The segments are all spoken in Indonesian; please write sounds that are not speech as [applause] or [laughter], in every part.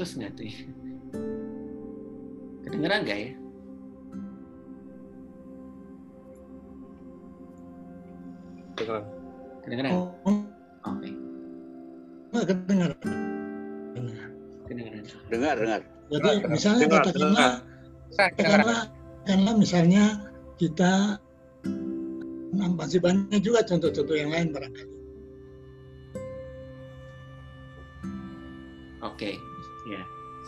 putus nggak tuh? ya? Kedengeran nggak ya? Kedengeran. Kedengeran? Oh, Oke, nggak kedengar. kedengeran. Dengar, dengar. Jadi Dengar, misalnya dengar, katakanlah, dengar. Katakanlah, katakanlah misalnya kita masih banyak juga contoh-contoh yang lain barangkali.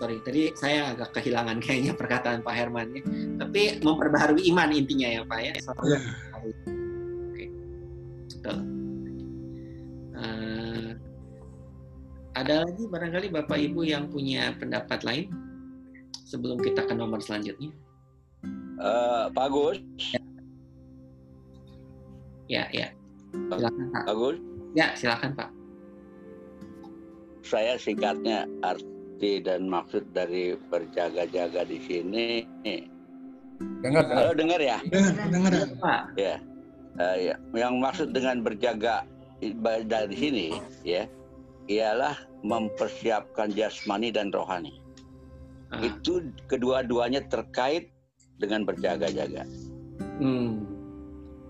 Sorry, tadi saya agak kehilangan kayaknya [laughs] perkataan Pak Herman ya. Tapi memperbaharui iman intinya ya Pak ya. Ya. Oke, betul. Eh, ada lagi barangkali Bapak Ibu yang punya pendapat lain sebelum kita ke nomor selanjutnya? Eh, Pak Agus, Ya, ya. Silakan Pak. Agus, Ya, silakan Pak. saya singkatnya arti dan maksud dari berjaga-jaga di sini. Dengar, dengar. Halo, dengar ya? Dengar, dengar. Pak. Ya. Eh, ya. Yang maksud dengan berjaga dari sini ya ialah mempersiapkan jasmani dan rohani. Ah, Itu kedua-duanya terkait dengan berjaga-jaga. hmm.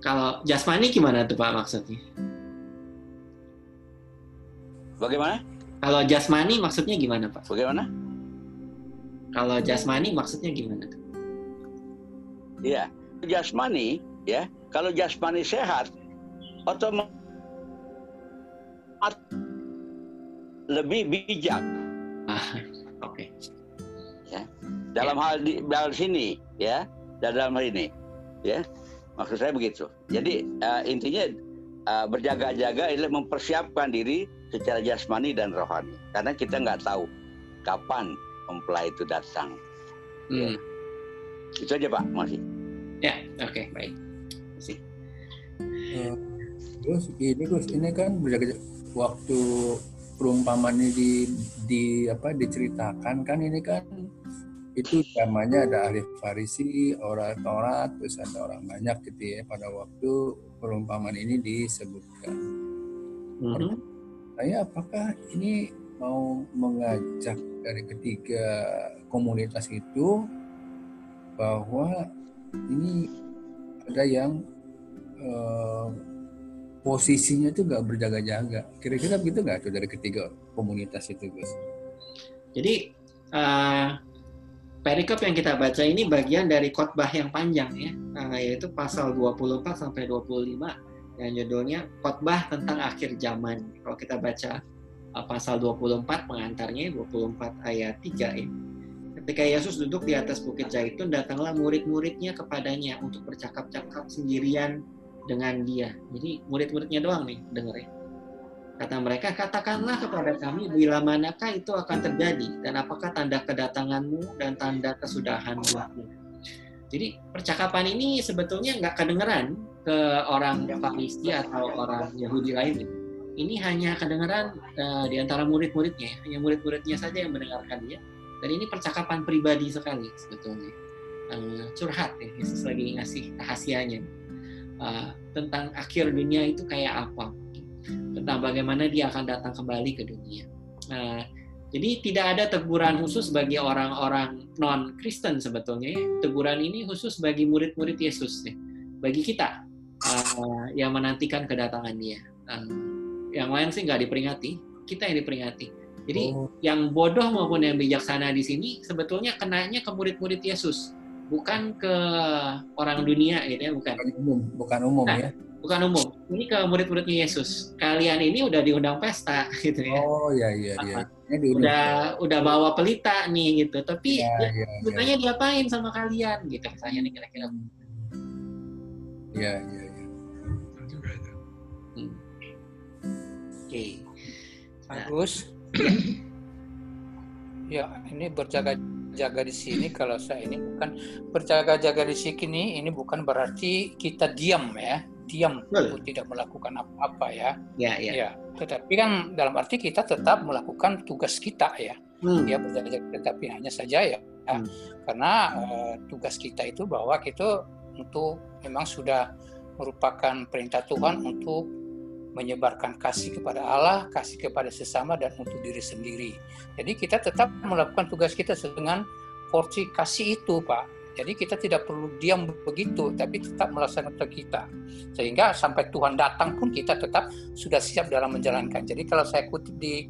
Kalau jasmani gimana tuh Pak maksudnya? Bagaimana? Kalau jasmani maksudnya gimana Pak? Bagaimana? Kalau jasmani maksudnya gimana tuh? Ya, jasmani ya. Kalau jasmani sehat, otomatis lebih bijak Ah, oke. dalam hal di dalam sini ya dalam hal ini ya maksud saya begitu jadi eh, intinya eh, berjaga-jaga adalah mempersiapkan diri secara jasmani dan rohani karena kita nggak tahu kapan mempelai itu datang Hmm. itu aja pak masih Ya, oke, baik. Sih. Eh, Gus, ini Gus, ini kan waktu perumpamaan ini di, di apa diceritakan kan ini kan itu namanya ada ahli Farisi, orang Taurat, terus ada orang banyak gitu ya pada waktu perumpamaan ini disebutkan. Mhm. Saya apakah ini mau mengajak dari ketiga komunitas itu bahwa ini ada yang eh, posisinya itu nggak berjaga-jaga. Kira-kira begitu nggak tuh dari ketiga komunitas itu, Gus? Jadi eh, perikop yang kita baca ini bagian dari khotbah yang panjang ya, eh, yaitu pasal 24 sampai 25 yang judulnya khotbah tentang akhir zaman. Kalau kita baca eh, pasal 24 pengantarnya 24 ayat 3 ya. Ketika Yesus duduk di atas bukit Zaitun, datanglah murid-muridnya kepadanya untuk bercakap-cakap sendirian dengan dia. Jadi murid-muridnya doang nih dengerin. Kata mereka, katakanlah kepada kami bila manakah itu akan terjadi dan apakah tanda kedatanganmu dan tanda kesudahanmu. Jadi percakapan ini sebetulnya nggak kedengeran ke orang Farisi atau orang Yahudi lain. Ini hanya kedengeran eh, di antara murid-muridnya, hanya murid-muridnya saja yang mendengarkan dia. Dan ini percakapan pribadi sekali sebetulnya. Eh, curhat ya, Yesus lagi ngasih rahasianya Eh, tentang akhir dunia itu kayak apa tentang bagaimana dia akan datang kembali ke dunia. Nah, jadi tidak ada teguran khusus bagi orang-orang non Kristen sebetulnya. ya. Teguran ini khusus bagi murid-murid Yesus, ya. bagi kita uh, yang menantikan kedatangan Dia. Uh, yang lain sih nggak diperingati, kita yang diperingati. Jadi Oh. yang bodoh maupun yang bijaksana di sini sebetulnya kenanya ke murid-murid Yesus, bukan ke orang dunia, gitu ya, bukan Bukan umum, bukan umum Nah, ya. bukan umum. Ini ke murid-muridnya Yesus. Kalian ini udah diundang pesta [laughs] gitu ya. Oh iya iya iya. Ini di Udah udah bawa pelita nih gitu. Tapi Iya ya, iya iya. ceritanya diapain sama kalian gitu misalnya nih kira-kira. Iya iya iya. Hmm. Oke. Bagus. Ya, ini berjaga-jaga di sini kalau saya ini bukan berjaga-jaga di sini ini bukan berarti kita diam ya, diam Betul. tidak melakukan apa-apa ya. Ya, ya. Ya, tetapi kan dalam arti kita tetap melakukan tugas kita ya. Hmm. Ya berjaga-jaga tetapi hanya saja ya. Hmm. Karena eh, tugas kita itu bahwa kita untuk memang sudah merupakan perintah Tuhan untuk menyebarkan kasih kepada Allah, kasih kepada sesama dan untuk diri sendiri. Jadi kita tetap melakukan tugas kita dengan porsi kasih itu, Pak. Jadi kita tidak perlu diam begitu, tapi tetap melaksanakan kita. Sehingga sampai Tuhan datang pun kita tetap sudah siap dalam menjalankan. Jadi kalau saya kutip di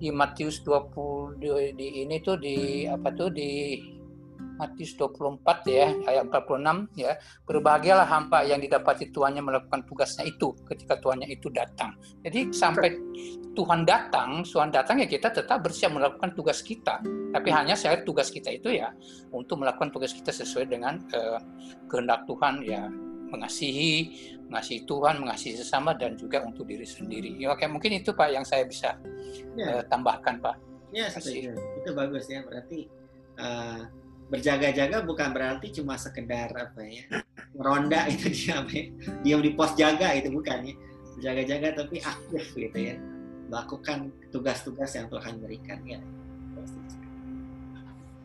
di Matius 20 di, di ini tuh di apa tuh di Matius 24 ya ayat 46 ya. Berbahagialah hamba yang didapati tuannya melakukan tugasnya itu ketika tuannya itu datang. Jadi sampai Tuhan datang Tuhan datang ya kita tetap bersiap melakukan tugas kita. Tapi hanya saya tugas kita itu ya untuk melakukan tugas kita sesuai dengan uh, kehendak Tuhan ya. Mengasihi mengasihi Tuhan mengasihi sesama dan juga untuk diri sendiri. Ya oke mungkin itu Pak yang saya bisa ya. uh, tambahkan Pak. Ya setuju. Itu bagus ya berarti uh, berjaga-jaga bukan berarti cuma sekedar apa ya ronda [laughs] itu dia apa ya, diam di pos jaga itu bukan ya. Berjaga-jaga tapi aktif gitu ya. Melakukan tugas-tugas yang Tuhan berikan ya.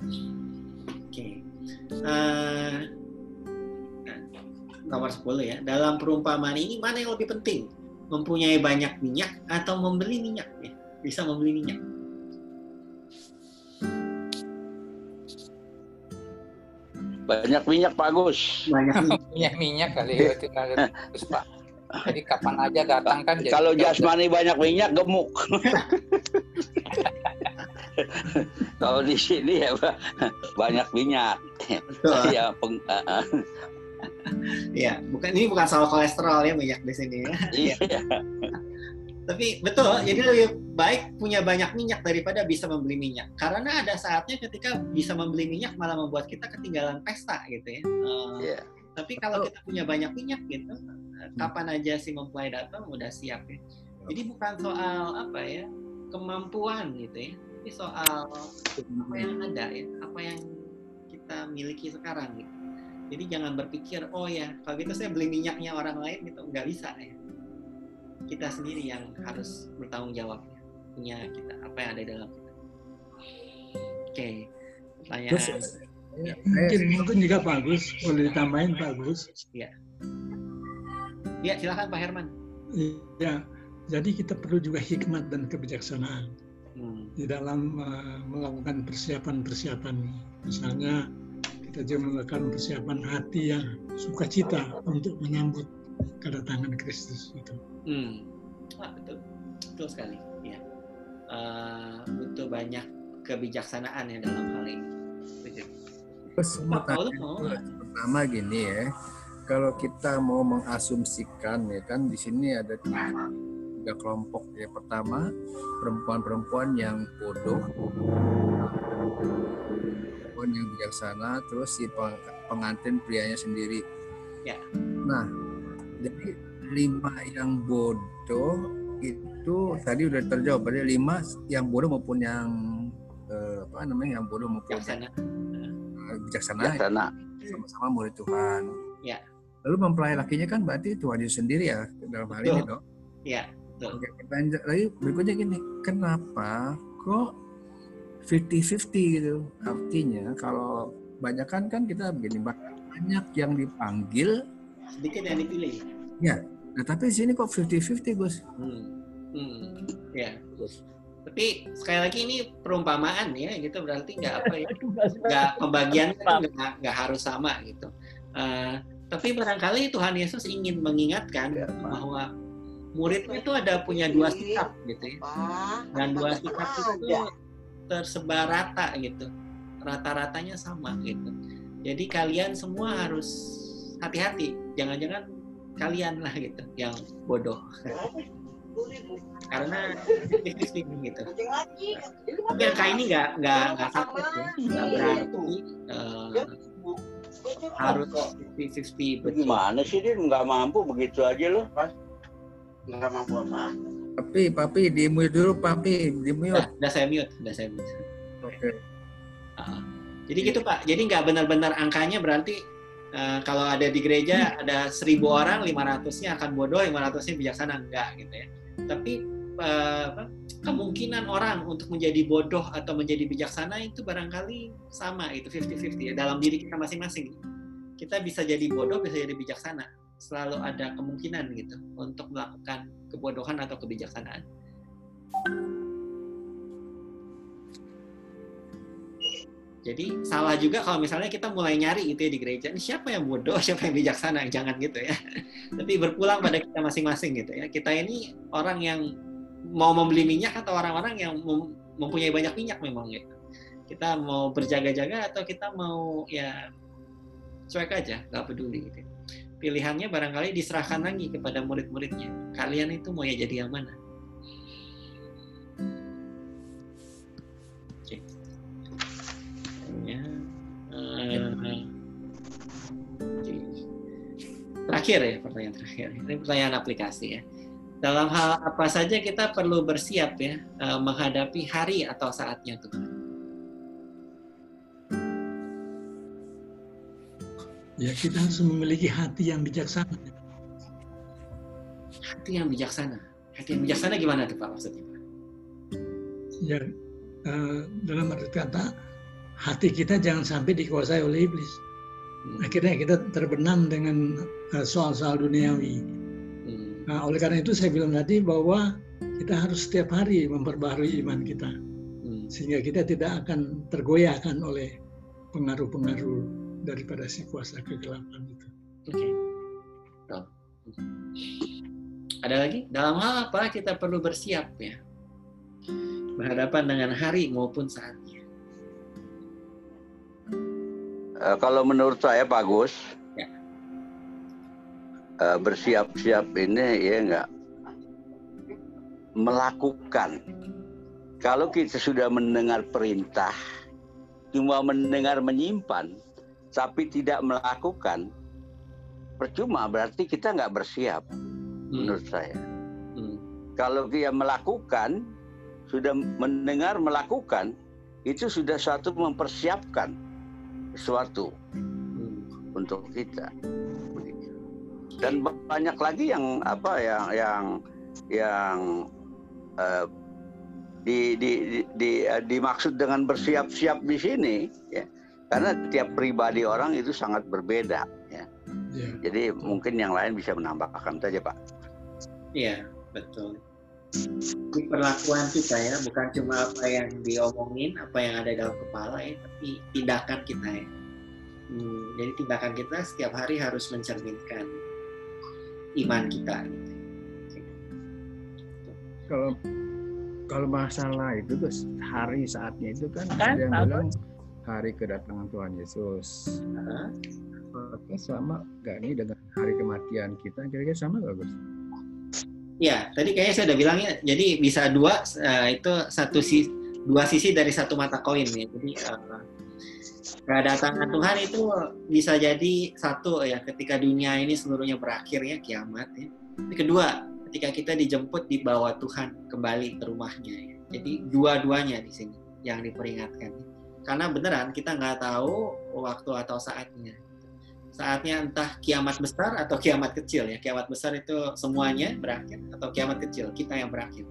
Oke. Okay. uh, nah, nomor 10 ya. Dalam perumpamaan ini mana yang lebih penting? Mempunyai banyak minyak atau membeli minyak ya? Bisa membeli minyak Banyak minyak Pak Gus. Banyak [laughs] minyak minyak kali ya itu Gus Pak. Jadi kapan aja datang kan. Kalau jasmani banyak minyak gemuk. Kalau di sini ya banyak minyak. Ya, peng, ya, bukan ini bukan soal kolesterol ya minyak di sini ya. Iya. Tapi betul, jadi lebih baik punya banyak minyak daripada bisa membeli minyak. Karena ada saatnya ketika bisa membeli minyak malah membuat kita ketinggalan pesta gitu ya. Uh, yeah. Tapi kalau kita punya banyak minyak gitu, hmm. kapan aja si mempelai datang udah siap ya. Jadi bukan soal apa ya kemampuan gitu ya, tapi soal apa yang ada ya, apa yang kita miliki sekarang gitu. Jadi jangan berpikir oh ya kalau gitu saya beli minyaknya orang lain gitu nggak bisa ya kita sendiri yang harus bertanggung jawab punya kita apa yang ada di dalam kita. Oke, okay. pertanyaan. Terus, ya. mungkin mungkin juga bagus boleh ditambahin bagus. Iya. Iya silakan Pak Herman. Iya, jadi kita perlu juga hikmat dan kebijaksanaan hmm. di dalam uh, melakukan persiapan-persiapan. Misalnya kita juga melakukan persiapan hati yang sukacita untuk menyambut kedatangan Kristus itu. Hmm. Ah, betul, betul sekali. Ya. Uh, butuh banyak kebijaksanaan ya dalam hal ini. Terus pertama gini ya, kalau kita mau mengasumsikan ya kan di sini ada tiga, tiga kelompok ya. Pertama perempuan-perempuan yang bodoh, perempuan yang bijaksana, terus si pengantin prianya sendiri. Ya. Nah, jadi lima yang bodoh itu tadi udah terjawab berarti lima yang bodoh maupun yang eh, apa namanya yang bodoh maupun bijaksana. Uh, bijaksana, bijaksana. sama-sama murid Tuhan. Ya. Lalu mempelai lakinya kan berarti Tuhan itu sendiri ya dalam hal ini dong ya Oke, pertanyaan lagi berikutnya gini kenapa kok 50-50 gitu? Artinya kalau banyak kan kan kita begini banyak yang dipanggil sedikit yang dipilih. Ya, nah tapi di sini kok 50-50 Gus. Hmm. Hmm. Ya, Gus. Tapi sekali lagi ini perumpamaan ya, gitu berarti nggak apa ya, nggak pembagian nggak nggak harus sama gitu. Uh, tapi barangkali Tuhan Yesus ingin mengingatkan ya, bahwa muridnya itu ada punya dua sikap gitu ya, dan dua sikap itu tersebar rata gitu, rata-ratanya sama gitu. Jadi kalian semua harus hati-hati jangan-jangan kalian lah gitu yang bodoh. Karena gitu. Tapi angka ini nggak nggak nggak sakit ya nggak berarti uh, harus 50-50 betul. gimana sih dia nggak mampu begitu aja loh. Nggak mampu apa? Papi papi di mute dulu papi. Di mute udah, udah saya mute udah saya mute. Oke. Okay. uh, jadi gitu pak. Jadi nggak benar-benar angkanya berarti Uh, kalau ada di gereja ada seribu orang, 500-nya akan bodoh, 500-nya bijaksana enggak gitu ya. Tapi uh, kemungkinan orang untuk menjadi bodoh atau menjadi bijaksana itu barangkali sama itu 50-50 ya dalam diri kita masing-masing. Kita bisa jadi bodoh, bisa jadi bijaksana. selalu ada kemungkinan gitu untuk melakukan kebodohan atau kebijaksanaan. Jadi salah juga kalau misalnya kita mulai nyari itu ya di gereja, ini siapa yang bodoh, [laughs] siapa yang bijaksana, jangan gitu ya. [laughs] Tapi berpulang pada kita masing-masing gitu ya. Kita ini orang yang mau membeli minyak atau orang-orang yang mempunyai banyak minyak memang gitu. Kita mau berjaga-jaga atau kita mau ya cuek aja, nggak peduli gitu. Pilihannya barangkali diserahkan lagi kepada murid-muridnya. Kalian itu mau ya jadi yang mana? Terakhir ya pertanyaan terakhir. Ini pertanyaan aplikasi ya. Dalam hal apa saja kita perlu bersiap ya eh, menghadapi hari atau saatnya Tuhan ya kita harus memiliki hati yang bijaksana. Hati yang bijaksana. Hati yang bijaksana gimana tuh Pak maksudnya? Ya uh, dalam arti kata hati kita jangan sampai dikuasai oleh iblis. Hmm. Akhirnya kita terbenam dengan eh, soal-soal duniawi. Hmm. Nah, oleh karena itu saya bilang tadi bahwa kita harus setiap hari memperbaharui iman kita. Hmm. Sehingga kita tidak akan tergoyahkan oleh pengaruh-pengaruh daripada si kuasa kegelapan itu. Oke. Okay. Ada lagi? Dalam hal apa kita perlu bersiap ya? Berhadapan dengan hari maupun saatnya. Uh, kalau menurut saya bagus ya. uh, bersiap-siap ini ya enggak melakukan. Kalau kita sudah mendengar perintah, cuma mendengar menyimpan, tapi tidak melakukan, percuma berarti kita nggak bersiap, hmm. menurut saya. Hmm. Kalau dia melakukan, sudah mendengar melakukan, itu sudah suatu mempersiapkan sesuatu hmm. untuk kita. Dan banyak lagi yang apa yang yang yang uh, di, di, di, di, uh, dimaksud dengan bersiap-siap di sini ya. Karena tiap pribadi orang itu sangat berbeda ya. Yeah. jadi mungkin yang lain bisa menambahkan saja pak. Iya betul di perlakuan kita ya bukan cuma apa yang diomongin apa yang ada dalam kepala ya tapi tindakan kita ya hmm, jadi tindakan kita setiap hari harus mencerminkan iman kita gitu. kalau kalau masalah itu terus hari saatnya itu kan, kan ada yang bilang hari kedatangan Tuhan Yesus. Uh-huh. sama gak nih dengan hari kematian kita kira-kira sama gak Gus? Ya, tadi kayaknya saya udah bilangnya. Jadi bisa dua uh, itu satu sisi dua sisi dari satu mata koin ya. Jadi uh, kedatangan Tuhan itu bisa jadi satu ya ketika dunia ini seluruhnya berakhir ya kiamat ya. Tapi kedua, ketika kita dijemput di bawah Tuhan kembali ke rumahnya ya. Jadi dua-duanya di sini yang diperingatkan. Karena beneran kita nggak tahu waktu atau saatnya saatnya entah kiamat besar atau kiamat kecil ya. Kiamat besar itu semuanya berakhir atau kiamat kecil kita yang berakhir.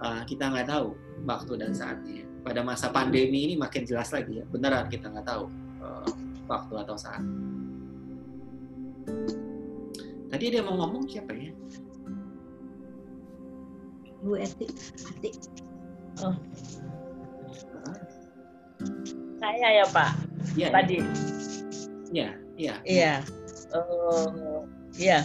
Uh, kita nggak tahu waktu dan saatnya. Pada masa pandemi ini makin jelas lagi ya beneran kita nggak tahu uh, waktu atau saat. Tadi dia mau ngomong siapa ya? Bu Eti Ati oh. Saya ya Pak. Ya, tadi. Ya Iya. Iya. Uh, iya.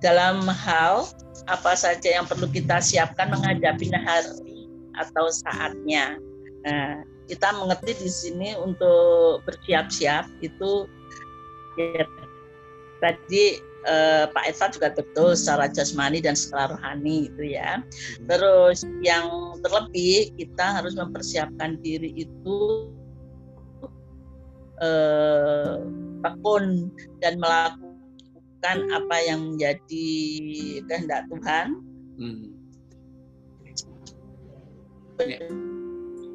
Dalam hal apa saja yang perlu kita siapkan menghadapi hari atau saatnya. Nah, kita mengerti di sini untuk bersiap-siap itu ya, tadi eh, Pak Eva juga betul secara jasmani dan secara rohani itu ya. Hmm. Terus yang terlebih kita harus mempersiapkan diri itu eh, tekun dan melakukan apa yang menjadi kehendak Tuhan hmm.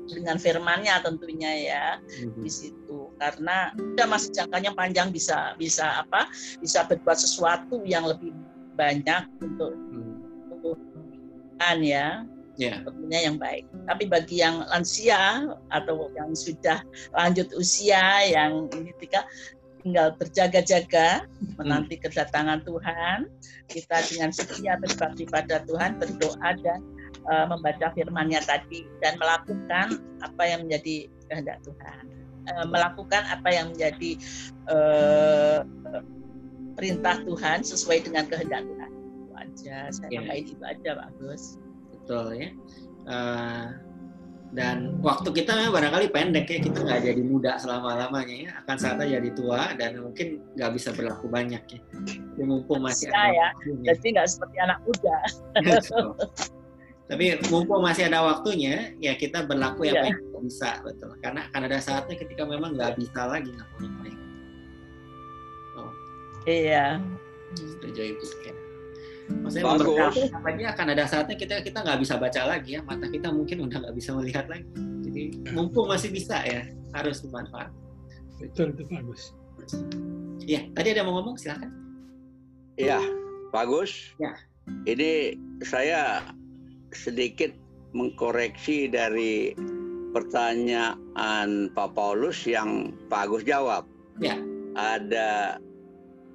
dengan firmannya tentunya ya hmm. di situ karena udah masih jangkanya panjang bisa bisa apa bisa berbuat sesuatu yang lebih banyak untuk hmm. Tuhan ya yeah. tentunya yang baik. Tapi bagi yang lansia atau yang sudah lanjut usia yang ini tinggal tinggal berjaga-jaga menanti kedatangan Tuhan, kita dengan setia berbakti pada Tuhan, berdoa dan uh, membaca firman-Nya tadi dan melakukan apa yang menjadi kehendak Tuhan. Uh, melakukan apa yang menjadi uh, perintah Tuhan sesuai dengan kehendak Tuhan. Itu aja, saya yeah. itu aja, Pak Gus. Betul ya. Uh, dan waktu kita memang barangkali pendek ya kita nggak jadi muda selama lamanya ya. Akan saatnya jadi tua dan mungkin nggak bisa berlaku banyak ya, ya mumpung masih ada ya. jadi nggak seperti anak muda. Tapi mumpung masih ada waktunya ya kita berlaku ya apa yang kita bisa betul. Karena akan ada saatnya ketika memang nggak bisa lagi ngapain oh. iya. Setuju ibu. Ya. Maksudnya Bagus. lagi akan ada saatnya kita kita nggak bisa baca lagi ya, mata kita mungkin udah nggak bisa melihat lagi. Jadi mumpung masih bisa ya, harus dimanfaatkan. Betul itu bagus. Iya, tadi ada mau ngomong silakan. Iya, bagus. Ya. Ini saya sedikit mengkoreksi dari pertanyaan Pak Paulus yang Pak Agus jawab. Ya. Ada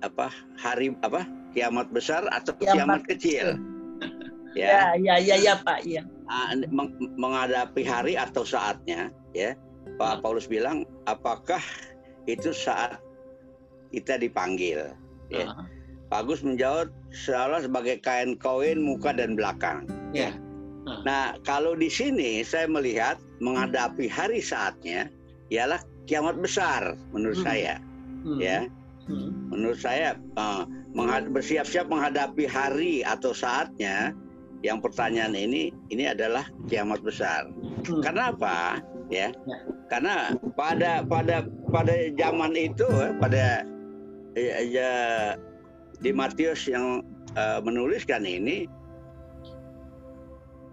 apa hari apa kiamat besar atau kiamat, kiamat kecil. [laughs] Ya, ya, ya, ya, Pak, ya. Meng menghadapi hari atau saatnya, ya. Pak hmm. Paulus bilang, apakah itu saat kita dipanggil? Ya. Uh. Pak Agus menjawab seolah sebagai kain koin muka dan belakang. Ya. Uh. Nah, kalau di sini saya melihat menghadapi hari saatnya ialah kiamat besar menurut hmm. saya. Hmm. Ya. Hmm. Menurut saya uh, bersiap-siap menghadapi hari atau saatnya yang pertanyaan ini ini adalah kiamat besar. Hmm. Karena apa? Ya. ya. Karena pada pada pada zaman itu eh, pada ya, ya di Matius yang uh, menuliskan ini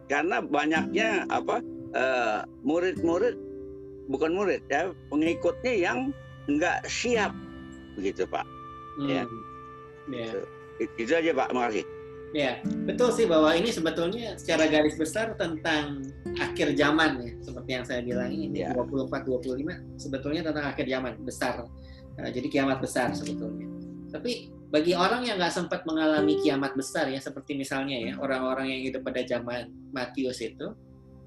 karena banyaknya apa murid murid-murid bukan murid ya pengikutnya yang enggak siap begitu pak ya. hmm. ya Ya. Itu aja Pak, makasih. Ya, betul sih bahwa ini sebetulnya secara garis besar tentang akhir zaman ya, seperti yang saya bilang ini ya. 24 25 sebetulnya tentang akhir zaman besar. Uh, jadi kiamat besar sebetulnya. Tapi bagi orang yang nggak sempat mengalami kiamat besar ya, seperti misalnya ya orang-orang yang hidup pada zaman Matius itu,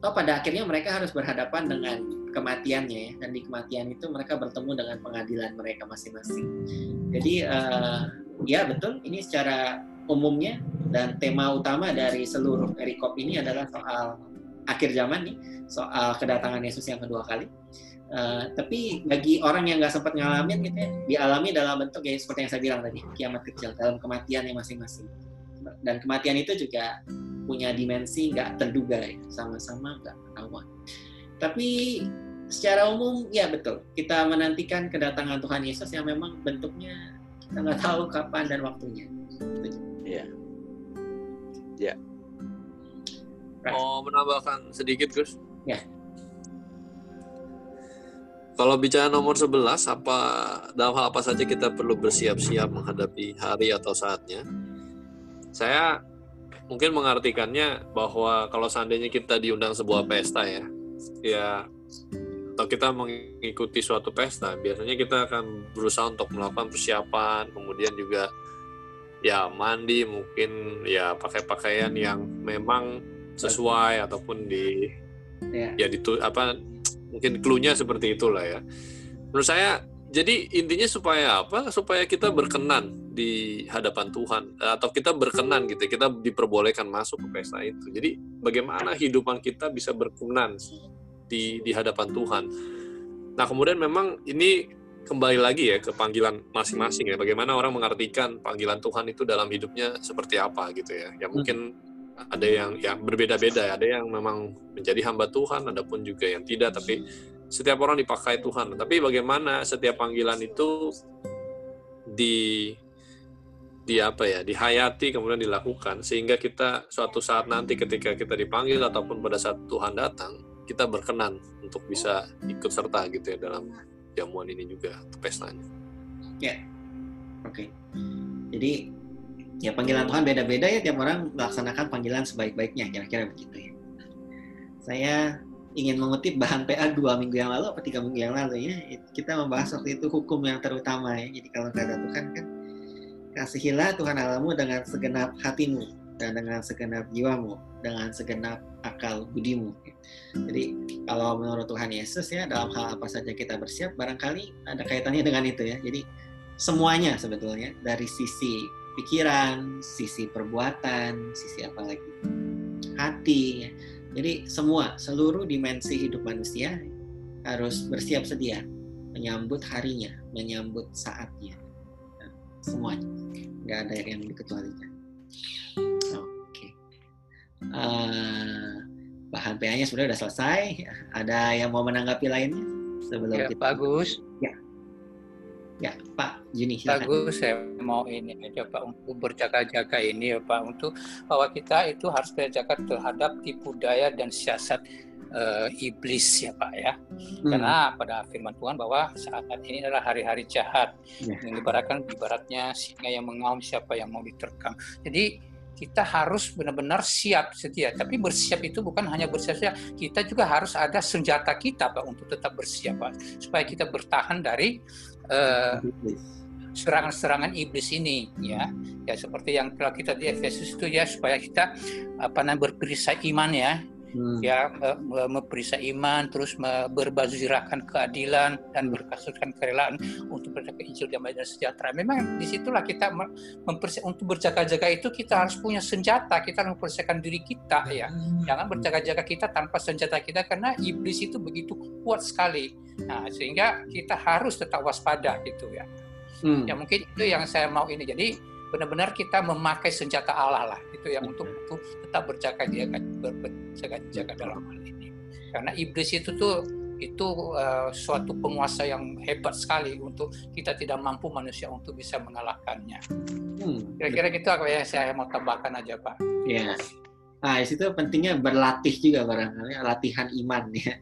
toh pada akhirnya mereka harus berhadapan dengan kematiannya ya, dan di kematian itu mereka bertemu dengan pengadilan mereka masing-masing. Jadi uh, ya betul. Ini secara umumnya dan tema utama dari seluruh perikop ini adalah soal akhir zaman nih soal kedatangan Yesus yang kedua kali. Uh, tapi bagi orang yang nggak sempat ngalamin gitu ya dialami dalam bentuk ya seperti yang saya bilang tadi kiamat kecil dalam kematian yang masing-masing. Dan kematian itu juga punya dimensi nggak terduga ya sama-sama nggak ketahuan. Tapi secara umum ya betul. Kita menantikan kedatangan Tuhan Yesus yang memang bentuknya kita nggak tahu kapan dan waktunya. Iya. Ya mau menambahkan sedikit Gus? Ya. Kalau bicara nomor 11 apa dalam hal apa saja kita perlu bersiap-siap menghadapi hari atau saatnya? Saya mungkin mengartikannya bahwa kalau seandainya kita diundang sebuah pesta ya ya kita mengikuti suatu pesta, biasanya kita akan berusaha untuk melakukan persiapan, kemudian juga ya mandi, mungkin ya pakai pakaian yang memang sesuai ataupun di ya, ya ditu apa mungkin klunya seperti itulah ya. Menurut saya jadi intinya supaya apa? Supaya kita berkenan di hadapan Tuhan atau kita berkenan gitu, kita diperbolehkan masuk ke pesta itu. Jadi bagaimana hidupan kita bisa berkenan di di hadapan Tuhan. Nah, kemudian memang ini kembali lagi ya ke panggilan masing-masing ya. Bagaimana orang mengartikan panggilan Tuhan itu dalam hidupnya seperti apa gitu ya. Ya mungkin ada yang yang berbeda-beda, ada yang memang menjadi hamba Tuhan, ada pun juga yang tidak, tapi setiap orang dipakai Tuhan. Tapi bagaimana setiap panggilan itu di di apa ya dihayati kemudian dilakukan sehingga kita suatu saat nanti ketika kita dipanggil ataupun pada saat Tuhan datang kita berkenan untuk bisa ikut serta gitu ya dalam jamuan ini juga pestanya. Ya, oke. Okay. Jadi ya panggilan Tuhan beda-beda ya tiap orang melaksanakan panggilan sebaik-baiknya kira-kira begitu ya. Saya ingin mengutip bahan PA dua minggu yang lalu atau tiga minggu yang lalu ya kita membahas waktu itu hukum yang terutama ya jadi kalau kata Tuhan kan kasihilah Tuhan Allahmu dengan segenap hatimu dan dengan segenap jiwamu, dengan segenap akal budimu. Jadi kalau menurut Tuhan Yesus ya dalam hal apa saja kita bersiap barangkali ada kaitannya dengan itu ya. Jadi semuanya sebetulnya dari sisi pikiran, sisi perbuatan, sisi apa lagi hati. Ya. Jadi semua seluruh dimensi hidup manusia harus bersiap sedia menyambut harinya, menyambut saatnya. Nah, semuanya, nggak ada yang dikecualikan. Uh, bahan PA-nya sudah sudah selesai. Ada yang mau menanggapi lainnya sebelum ya, kita... bagus. Ya, ya Pak Juni. Silakan. Bagus, saya mau ini aja Pak untuk berjaga-jaga ini ya Pak untuk bahwa kita itu harus berjaga terhadap tipu daya dan siasat uh, iblis ya Pak ya. Hmm. Karena pada firman Tuhan bahwa saat ini adalah hari-hari jahat. Yeah. Yang ibaratkan ibaratnya singa yang mengaum siapa yang mau diterkam. Jadi kita harus benar-benar siap setia. Tapi bersiap itu bukan hanya bersiap saja, kita juga harus ada senjata kita Pak untuk tetap bersiap Pak, supaya kita bertahan dari uh, serangan-serangan iblis ini ya. Ya seperti yang telah kita di Efesus itu ya supaya kita apa namanya berperisai iman ya hmm. ya memeriksa iman terus berbaju zirahkan keadilan dan hmm. berkasuskan kerelaan untuk berjaga Injil damai dan sejahtera memang di situlah kita mempersiapkan untuk berjaga-jaga itu kita harus punya senjata kita harus mempersiapkan diri kita ya hmm. jangan berjaga-jaga kita tanpa senjata kita karena iblis itu begitu kuat sekali nah sehingga kita harus tetap waspada gitu ya hmm. ya mungkin itu yang saya mau ini jadi benar-benar kita memakai senjata Allah lah itu yang untuk, untuk tetap berjaga-jaga berjaga-jaga dalam hal ini karena iblis itu tuh itu uh, suatu penguasa yang hebat sekali untuk kita tidak mampu manusia untuk bisa mengalahkannya. Hmm. Kira-kira gitu apa ya saya mau tambahkan aja Pak. Ya. Nah, itu pentingnya berlatih juga barangkali latihan iman ya.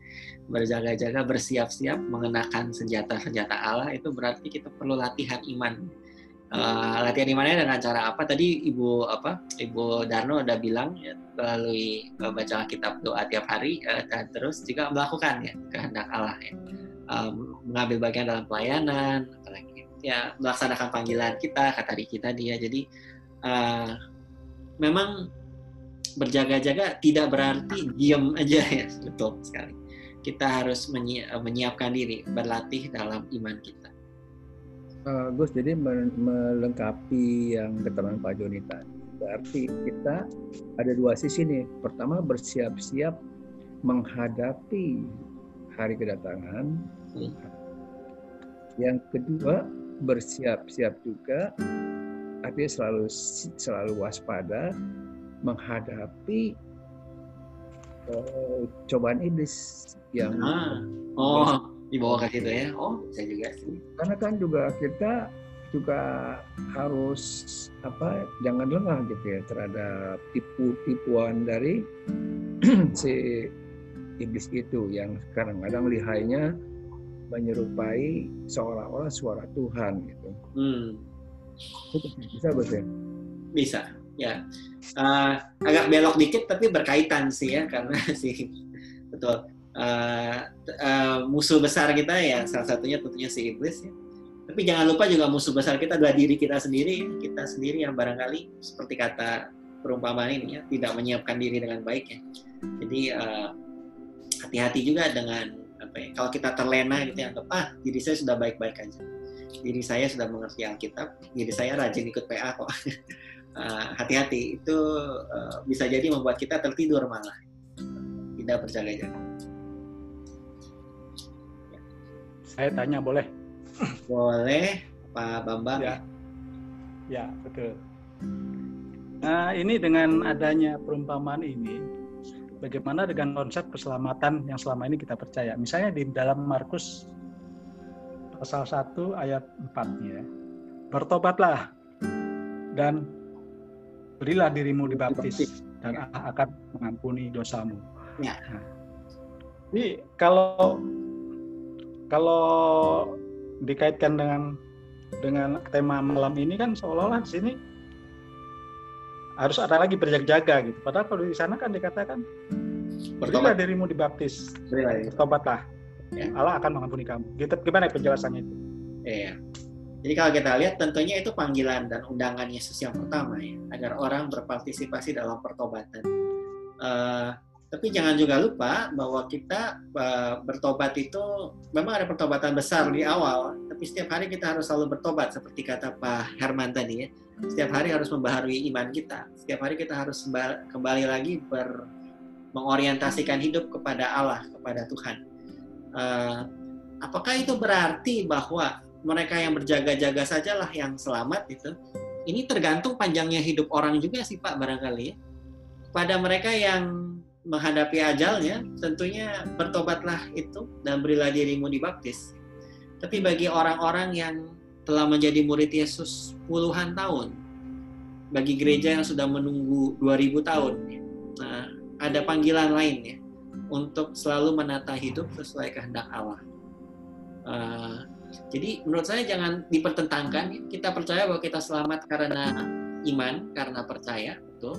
Berjaga-jaga, bersiap-siap mengenakan senjata-senjata Allah itu berarti kita perlu latihan iman uh, latihan imannya dengan cara apa? Tadi ibu apa ibu Darno udah bilang ya, melalui uh, baca kitab doa tiap hari uh, dan terus juga melakukan ya kehendak Allah ya. Um, mengambil bagian dalam pelayanan apalagi ya melaksanakan panggilan kita kata kita dia. Jadi uh, memang berjaga-jaga tidak berarti diam aja ya. Betul sekali. Kita harus menyiapkan diri berlatih dalam iman kita uh, Gus jadi melengkapi yang keterangan Pak Joni tadi berarti kita ada dua sisi nih pertama bersiap-siap menghadapi hari kedatangan hmm. yang kedua bersiap-siap juga artinya selalu selalu waspada menghadapi uh, cobaan iblis yang ah. oh dibawa ke situ ya oh bisa juga sih karena kan juga kita juga harus apa jangan lengah gitu ya terhadap tipu-tipuan dari [clears throat] si iblis itu yang kadang-kadang lihainya menyerupai seolah-olah suara Tuhan gitu. Hmm. bisa betul? Ya? Bisa, ya. Uh, agak belok dikit tapi berkaitan sih ya karena [laughs] sih betul uh, uh, musuh besar kita ya salah satunya tentunya si iblis ya. Tapi jangan lupa juga musuh besar kita adalah diri kita sendiri, kita sendiri yang barangkali seperti kata perumpamaan ini ya tidak menyiapkan diri dengan baik ya. Jadi uh, hati-hati juga dengan apa ya, kalau kita terlena gitu ya, ah diri saya sudah baik-baik aja. Diri saya sudah mengerti Alkitab, diri saya rajin ikut PA kok. [laughs] hati-hati itu uh, bisa jadi membuat kita tertidur malah tidak berjaga-jaga. Saya tanya boleh? Boleh, Pak Bambang. Ya, ya betul. Nah, ini dengan adanya perumpamaan ini, bagaimana dengan konsep keselamatan yang selama ini kita percaya? Misalnya di dalam Markus pasal 1 ayat 4 ya. Bertobatlah dan berilah dirimu dibaptis dan akan mengampuni dosamu. Ya. Nah, jadi kalau kalau dikaitkan dengan dengan tema malam ini kan seolah-olah di sini harus ada lagi berjaga-jaga gitu. Padahal kalau di sana kan dikatakan berilah dirimu dibaptis, bertobatlah. Ya. Allah akan mengampuni kamu. Gitu, gimana penjelasannya itu? Iya. Jadi kalau kita lihat tentunya itu panggilan dan undangan Yesus yang pertama ya, agar orang berpartisipasi dalam pertobatan. Uh, tapi jangan juga lupa bahwa kita uh, bertobat itu memang ada pertobatan besar di awal, tapi setiap hari kita harus selalu bertobat seperti kata Pak Herman tadi ya. Setiap hari harus membaharui iman kita. Setiap hari kita harus kembali lagi ber mengorientasikan hidup kepada Allah, kepada Tuhan. Uh, apakah itu berarti bahwa mereka yang berjaga-jaga sajalah yang selamat itu. Ini tergantung panjangnya hidup orang juga sih Pak barangkali ya. Pada mereka yang menghadapi ajalnya, tentunya bertobatlah itu dan berilah dirimu dibaptis. Tapi bagi orang-orang yang telah menjadi murid Yesus puluhan tahun, bagi gereja yang sudah menunggu 2000 tahun, nah, ada panggilan lain ya untuk selalu menata hidup sesuai kehendak Allah. Uh, jadi menurut saya jangan dipertentangkan. Kita percaya bahwa kita selamat karena iman, karena percaya, betul.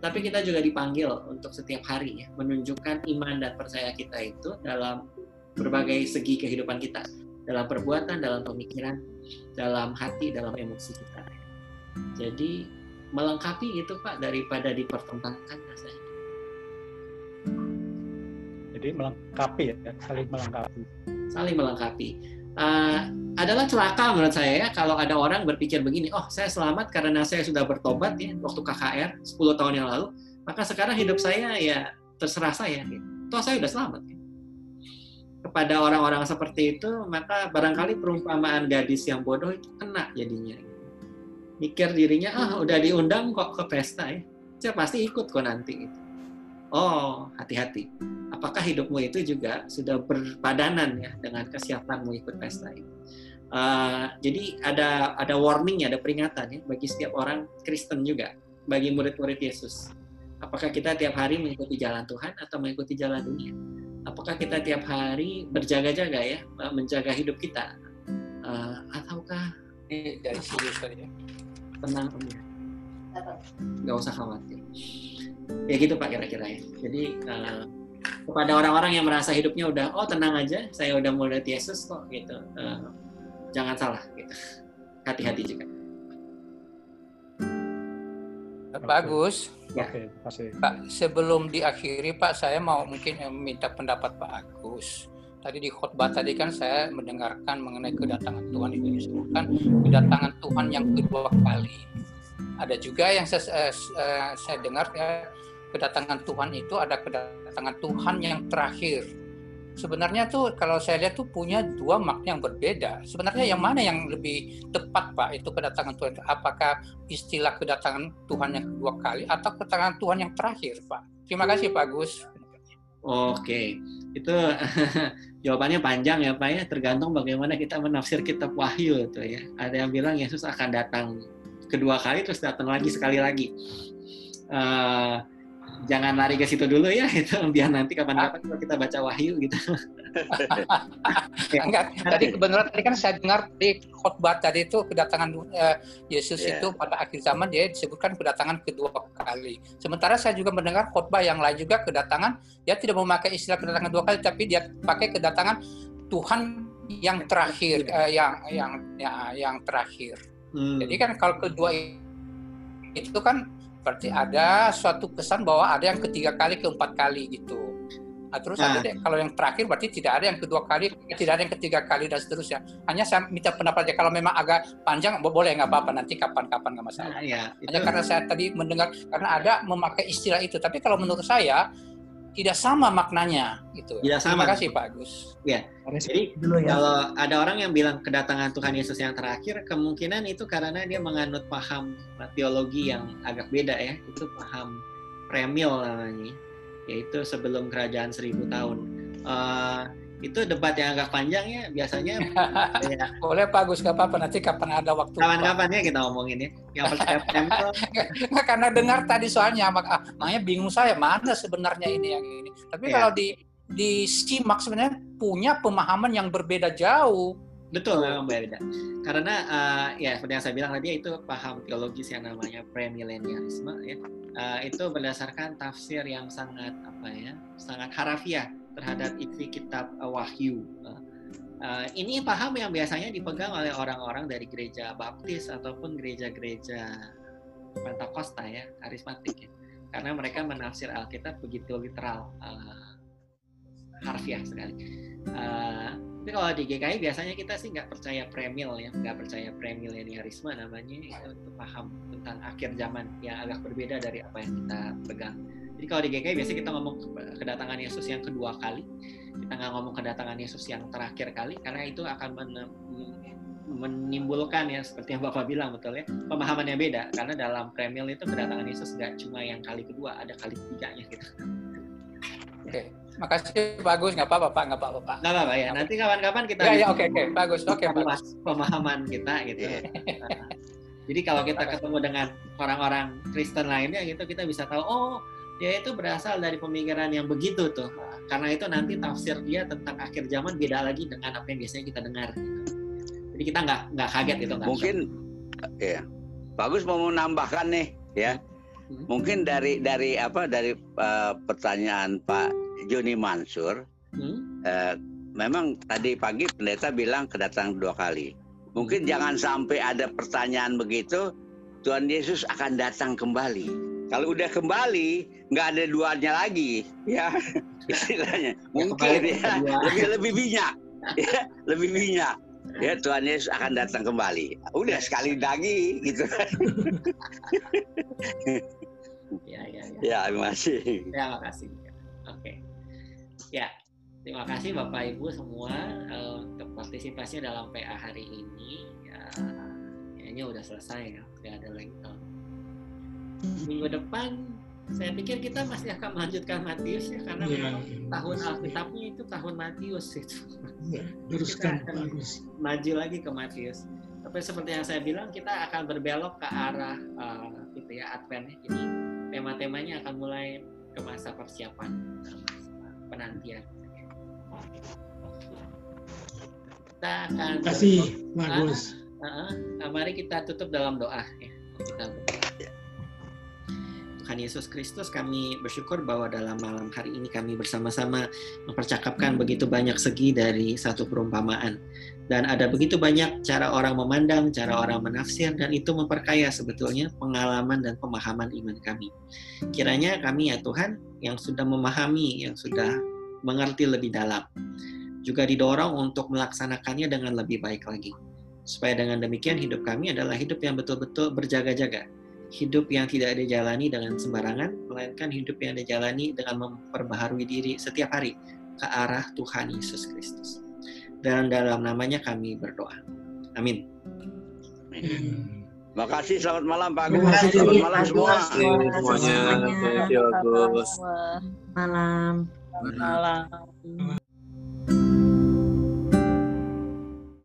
Tapi kita juga dipanggil untuk setiap hari ya, menunjukkan iman dan percaya kita itu dalam berbagai segi kehidupan kita, dalam perbuatan, dalam pemikiran, dalam hati, dalam emosi kita. Jadi melengkapi itu Pak daripada dipertentangkan rasanya. Jadi melengkapi ya, saling melengkapi. Saling melengkapi uh, adalah celaka menurut saya ya kalau ada orang berpikir begini, oh saya selamat karena saya sudah bertobat ya waktu KKR 10 tahun yang lalu, maka sekarang hidup saya ya terserah saya. Gitu. Toh saya sudah selamat. Gitu. Kepada orang-orang seperti itu, maka barangkali perumpamaan gadis yang bodoh itu kena jadinya. Gitu. Mikir dirinya, ah udah diundang kok ke pesta ya, saya pasti ikut kok nanti. Gitu. Oh, hati-hati. Apakah hidupmu itu juga sudah berpadanan ya dengan kesiapanmu ikut pesta ini? Uh, jadi ada ada warning ada peringatan ya bagi setiap orang Kristen juga, bagi murid-murid Yesus. Apakah kita tiap hari mengikuti jalan Tuhan atau mengikuti jalan dunia? Apakah kita tiap hari berjaga-jaga ya, menjaga hidup kita? Uh, ataukah eh, dari sini ya? Tenang, ya. Nggak usah khawatir ya gitu pak kira-kira ya. Jadi uh, kepada orang-orang yang merasa hidupnya udah oh tenang aja saya udah mulai Yesus kok gitu. Uh, jangan salah gitu. Hati-hati juga. Bagus ya. Oke, Pak sebelum diakhiri Pak saya mau mungkin minta pendapat Pak Agus. Tadi di khotbah tadi kan saya mendengarkan mengenai kedatangan Tuhan itu disebutkan kedatangan Tuhan yang kedua kali ada juga yang saya, uh, saya dengar ya kedatangan Tuhan itu ada kedatangan Tuhan yang terakhir. Sebenarnya tuh kalau saya lihat tuh punya dua makna yang berbeda. Sebenarnya yang mana yang lebih tepat Pak itu kedatangan Tuhan? Apakah istilah kedatangan Tuhan yang kedua kali atau kedatangan Tuhan yang terakhir Pak? Terima kasih Pak Gus. Oke, itu [laughs] jawabannya panjang ya Pak ya, tergantung bagaimana kita menafsir kitab Wahyu itu ya. Ada yang bilang Yesus akan datang kedua kali terus datang lagi sekali lagi. Uh, jangan lari ke situ dulu ya [laughs] itu biar nanti kapan-kapan kalau kita baca wahyu gitu. [laughs] Enggak, tadi kebenaran tadi kan saya dengar di khotbah tadi itu kedatangan uh, Yesus yeah. itu pada akhir zaman dia disebutkan kedatangan kedua kali. Sementara saya juga mendengar khotbah yang lain juga kedatangan dia tidak memakai istilah kedatangan dua kali tapi dia pakai kedatangan Tuhan yang terakhir uh, yang yang ya, yang terakhir. Hmm. Jadi kan kalau kedua itu kan berarti ada suatu kesan bahwa ada yang ketiga kali keempat kali gitu. Nah, terus nah. ada deh kalau yang terakhir berarti tidak ada yang kedua kali tidak ada yang ketiga kali dan seterusnya. Hanya saya minta pendapatnya kalau memang agak panjang boleh nggak apa-apa. Nanti kapan-kapan nggak masalah. Nah, ya, itu... hanya karena saya tadi mendengar karena ada memakai istilah itu. Tapi kalau menurut saya tidak sama maknanya gitu. Tidak sama. Terima kasih Pak Agus. Ya. Jadi dulu ya. kalau ada orang yang bilang kedatangan Tuhan Yesus yang terakhir, kemungkinan itu karena dia menganut paham teologi yang agak beda ya. Itu paham premil namanya, yaitu sebelum kerajaan seribu tahun. Uh, itu debat yang agak panjang ya biasanya. [laughs] Ya. boleh Pak Gus gak apa-apa. Nanti kapan ada waktu kapan-kapan ya kita ngomongin ya. Yang percaya [laughs] nggak karena dengar tadi soalnya maka makanya bingung saya mana sebenarnya ini yang ini. Tapi ya. kalau di disimak sebenarnya punya pemahaman yang berbeda jauh. Betul memang berbeda. Karena uh, ya seperti yang saya bilang tadi itu paham teologis yang namanya premilenialisme ya. Uh, itu berdasarkan tafsir yang sangat apa ya sangat harafiah terhadap isi kitab uh, Wahyu. Uh, Uh, ini paham yang biasanya dipegang oleh orang-orang dari gereja baptis ataupun gereja-gereja Pentakosta ya, karismatik ya. Karena mereka menafsir Alkitab begitu literal, uh, harfiah sekali. Uh, tapi kalau di GKI biasanya kita sih nggak percaya premil ya, nggak percaya premileniarisme namanya itu paham tentang akhir zaman yang agak berbeda dari apa yang kita pegang. Jadi kalau di GKI biasanya kita ngomong kedatangan Yesus yang kedua kali, kita nggak ngomong kedatangan Yesus yang terakhir kali karena itu akan menimbulkan ya seperti yang Bapak bilang betul ya pemahaman yang beda karena dalam premil itu kedatangan Yesus nggak cuma yang kali kedua ada kali ketiganya gitu. Oke, makasih bagus nggak apa-apa Pak nggak apa-apa Pak. Nggak apa-apa ya nanti kawan-kapan kita. Ya ya oke oke bagus oke bagus. Pemahaman kita gitu. Iya. Jadi kalau kita ketemu dengan orang-orang Kristen lainnya gitu kita bisa tahu oh dia itu berasal dari pemikiran yang begitu tuh karena itu nanti tafsir dia tentang akhir zaman beda lagi dengan apa yang biasanya kita dengar gitu. jadi kita nggak nggak kaget gitu mungkin ya bagus mau menambahkan nih ya hmm. mungkin dari dari apa dari uh, pertanyaan Pak Joni Mansur hmm? uh, memang tadi pagi pendeta bilang kedatangan dua kali mungkin hmm. jangan sampai ada pertanyaan begitu Tuhan Yesus akan datang kembali kalau udah kembali, nggak ada duanya lagi, ya [laughs] istilahnya. Mungkin ya, lebih [laughs] lebih minyak, ya, lebih minyak. Ya Tuhan Yesus akan datang kembali. Udah sekali lagi gitu. [laughs] ya, ya, ya. Ya, terima kasih. Ya, terima kasih. Oke. Ya, terima kasih Bapak Ibu semua uh, untuk partisipasinya dalam PA hari ini. Ya, kayaknya udah selesai ya, nggak ada lagi minggu depan saya pikir kita masih akan melanjutkan Matius ya karena ya, memang ya, tahun Alkitabnya itu tahun Matius itu. Ya, teruskan bagus. Maju lagi ke Matius. Tapi seperti yang saya bilang kita akan berbelok ke arah uh, gitu ya Advent. Jadi tema-temanya akan mulai ke masa persiapan, masa penantian. Kita akan Terima kasih, bagus. Uh, uh, uh, mari kita tutup dalam doa ya. Tuhan Yesus Kristus, kami bersyukur bahwa dalam malam hari ini kami bersama-sama mempercakapkan begitu banyak segi dari satu perumpamaan. Dan ada begitu banyak cara orang memandang, cara orang menafsir, dan itu memperkaya sebetulnya pengalaman dan pemahaman iman kami. Kiranya kami ya Tuhan, yang sudah memahami, yang sudah mengerti lebih dalam, juga didorong untuk melaksanakannya dengan lebih baik lagi. Supaya dengan demikian hidup kami adalah hidup yang betul-betul berjaga-jaga, hidup yang tidak dijalani dengan sembarangan, melainkan hidup yang dijalani dengan memperbaharui diri setiap hari ke arah Tuhan Yesus Kristus. Dan dalam namanya kami berdoa. Amin. Amin. Terima kasih, selamat malam Pak Agus. Selamat malam semua. Semuanya. Malam. Malam.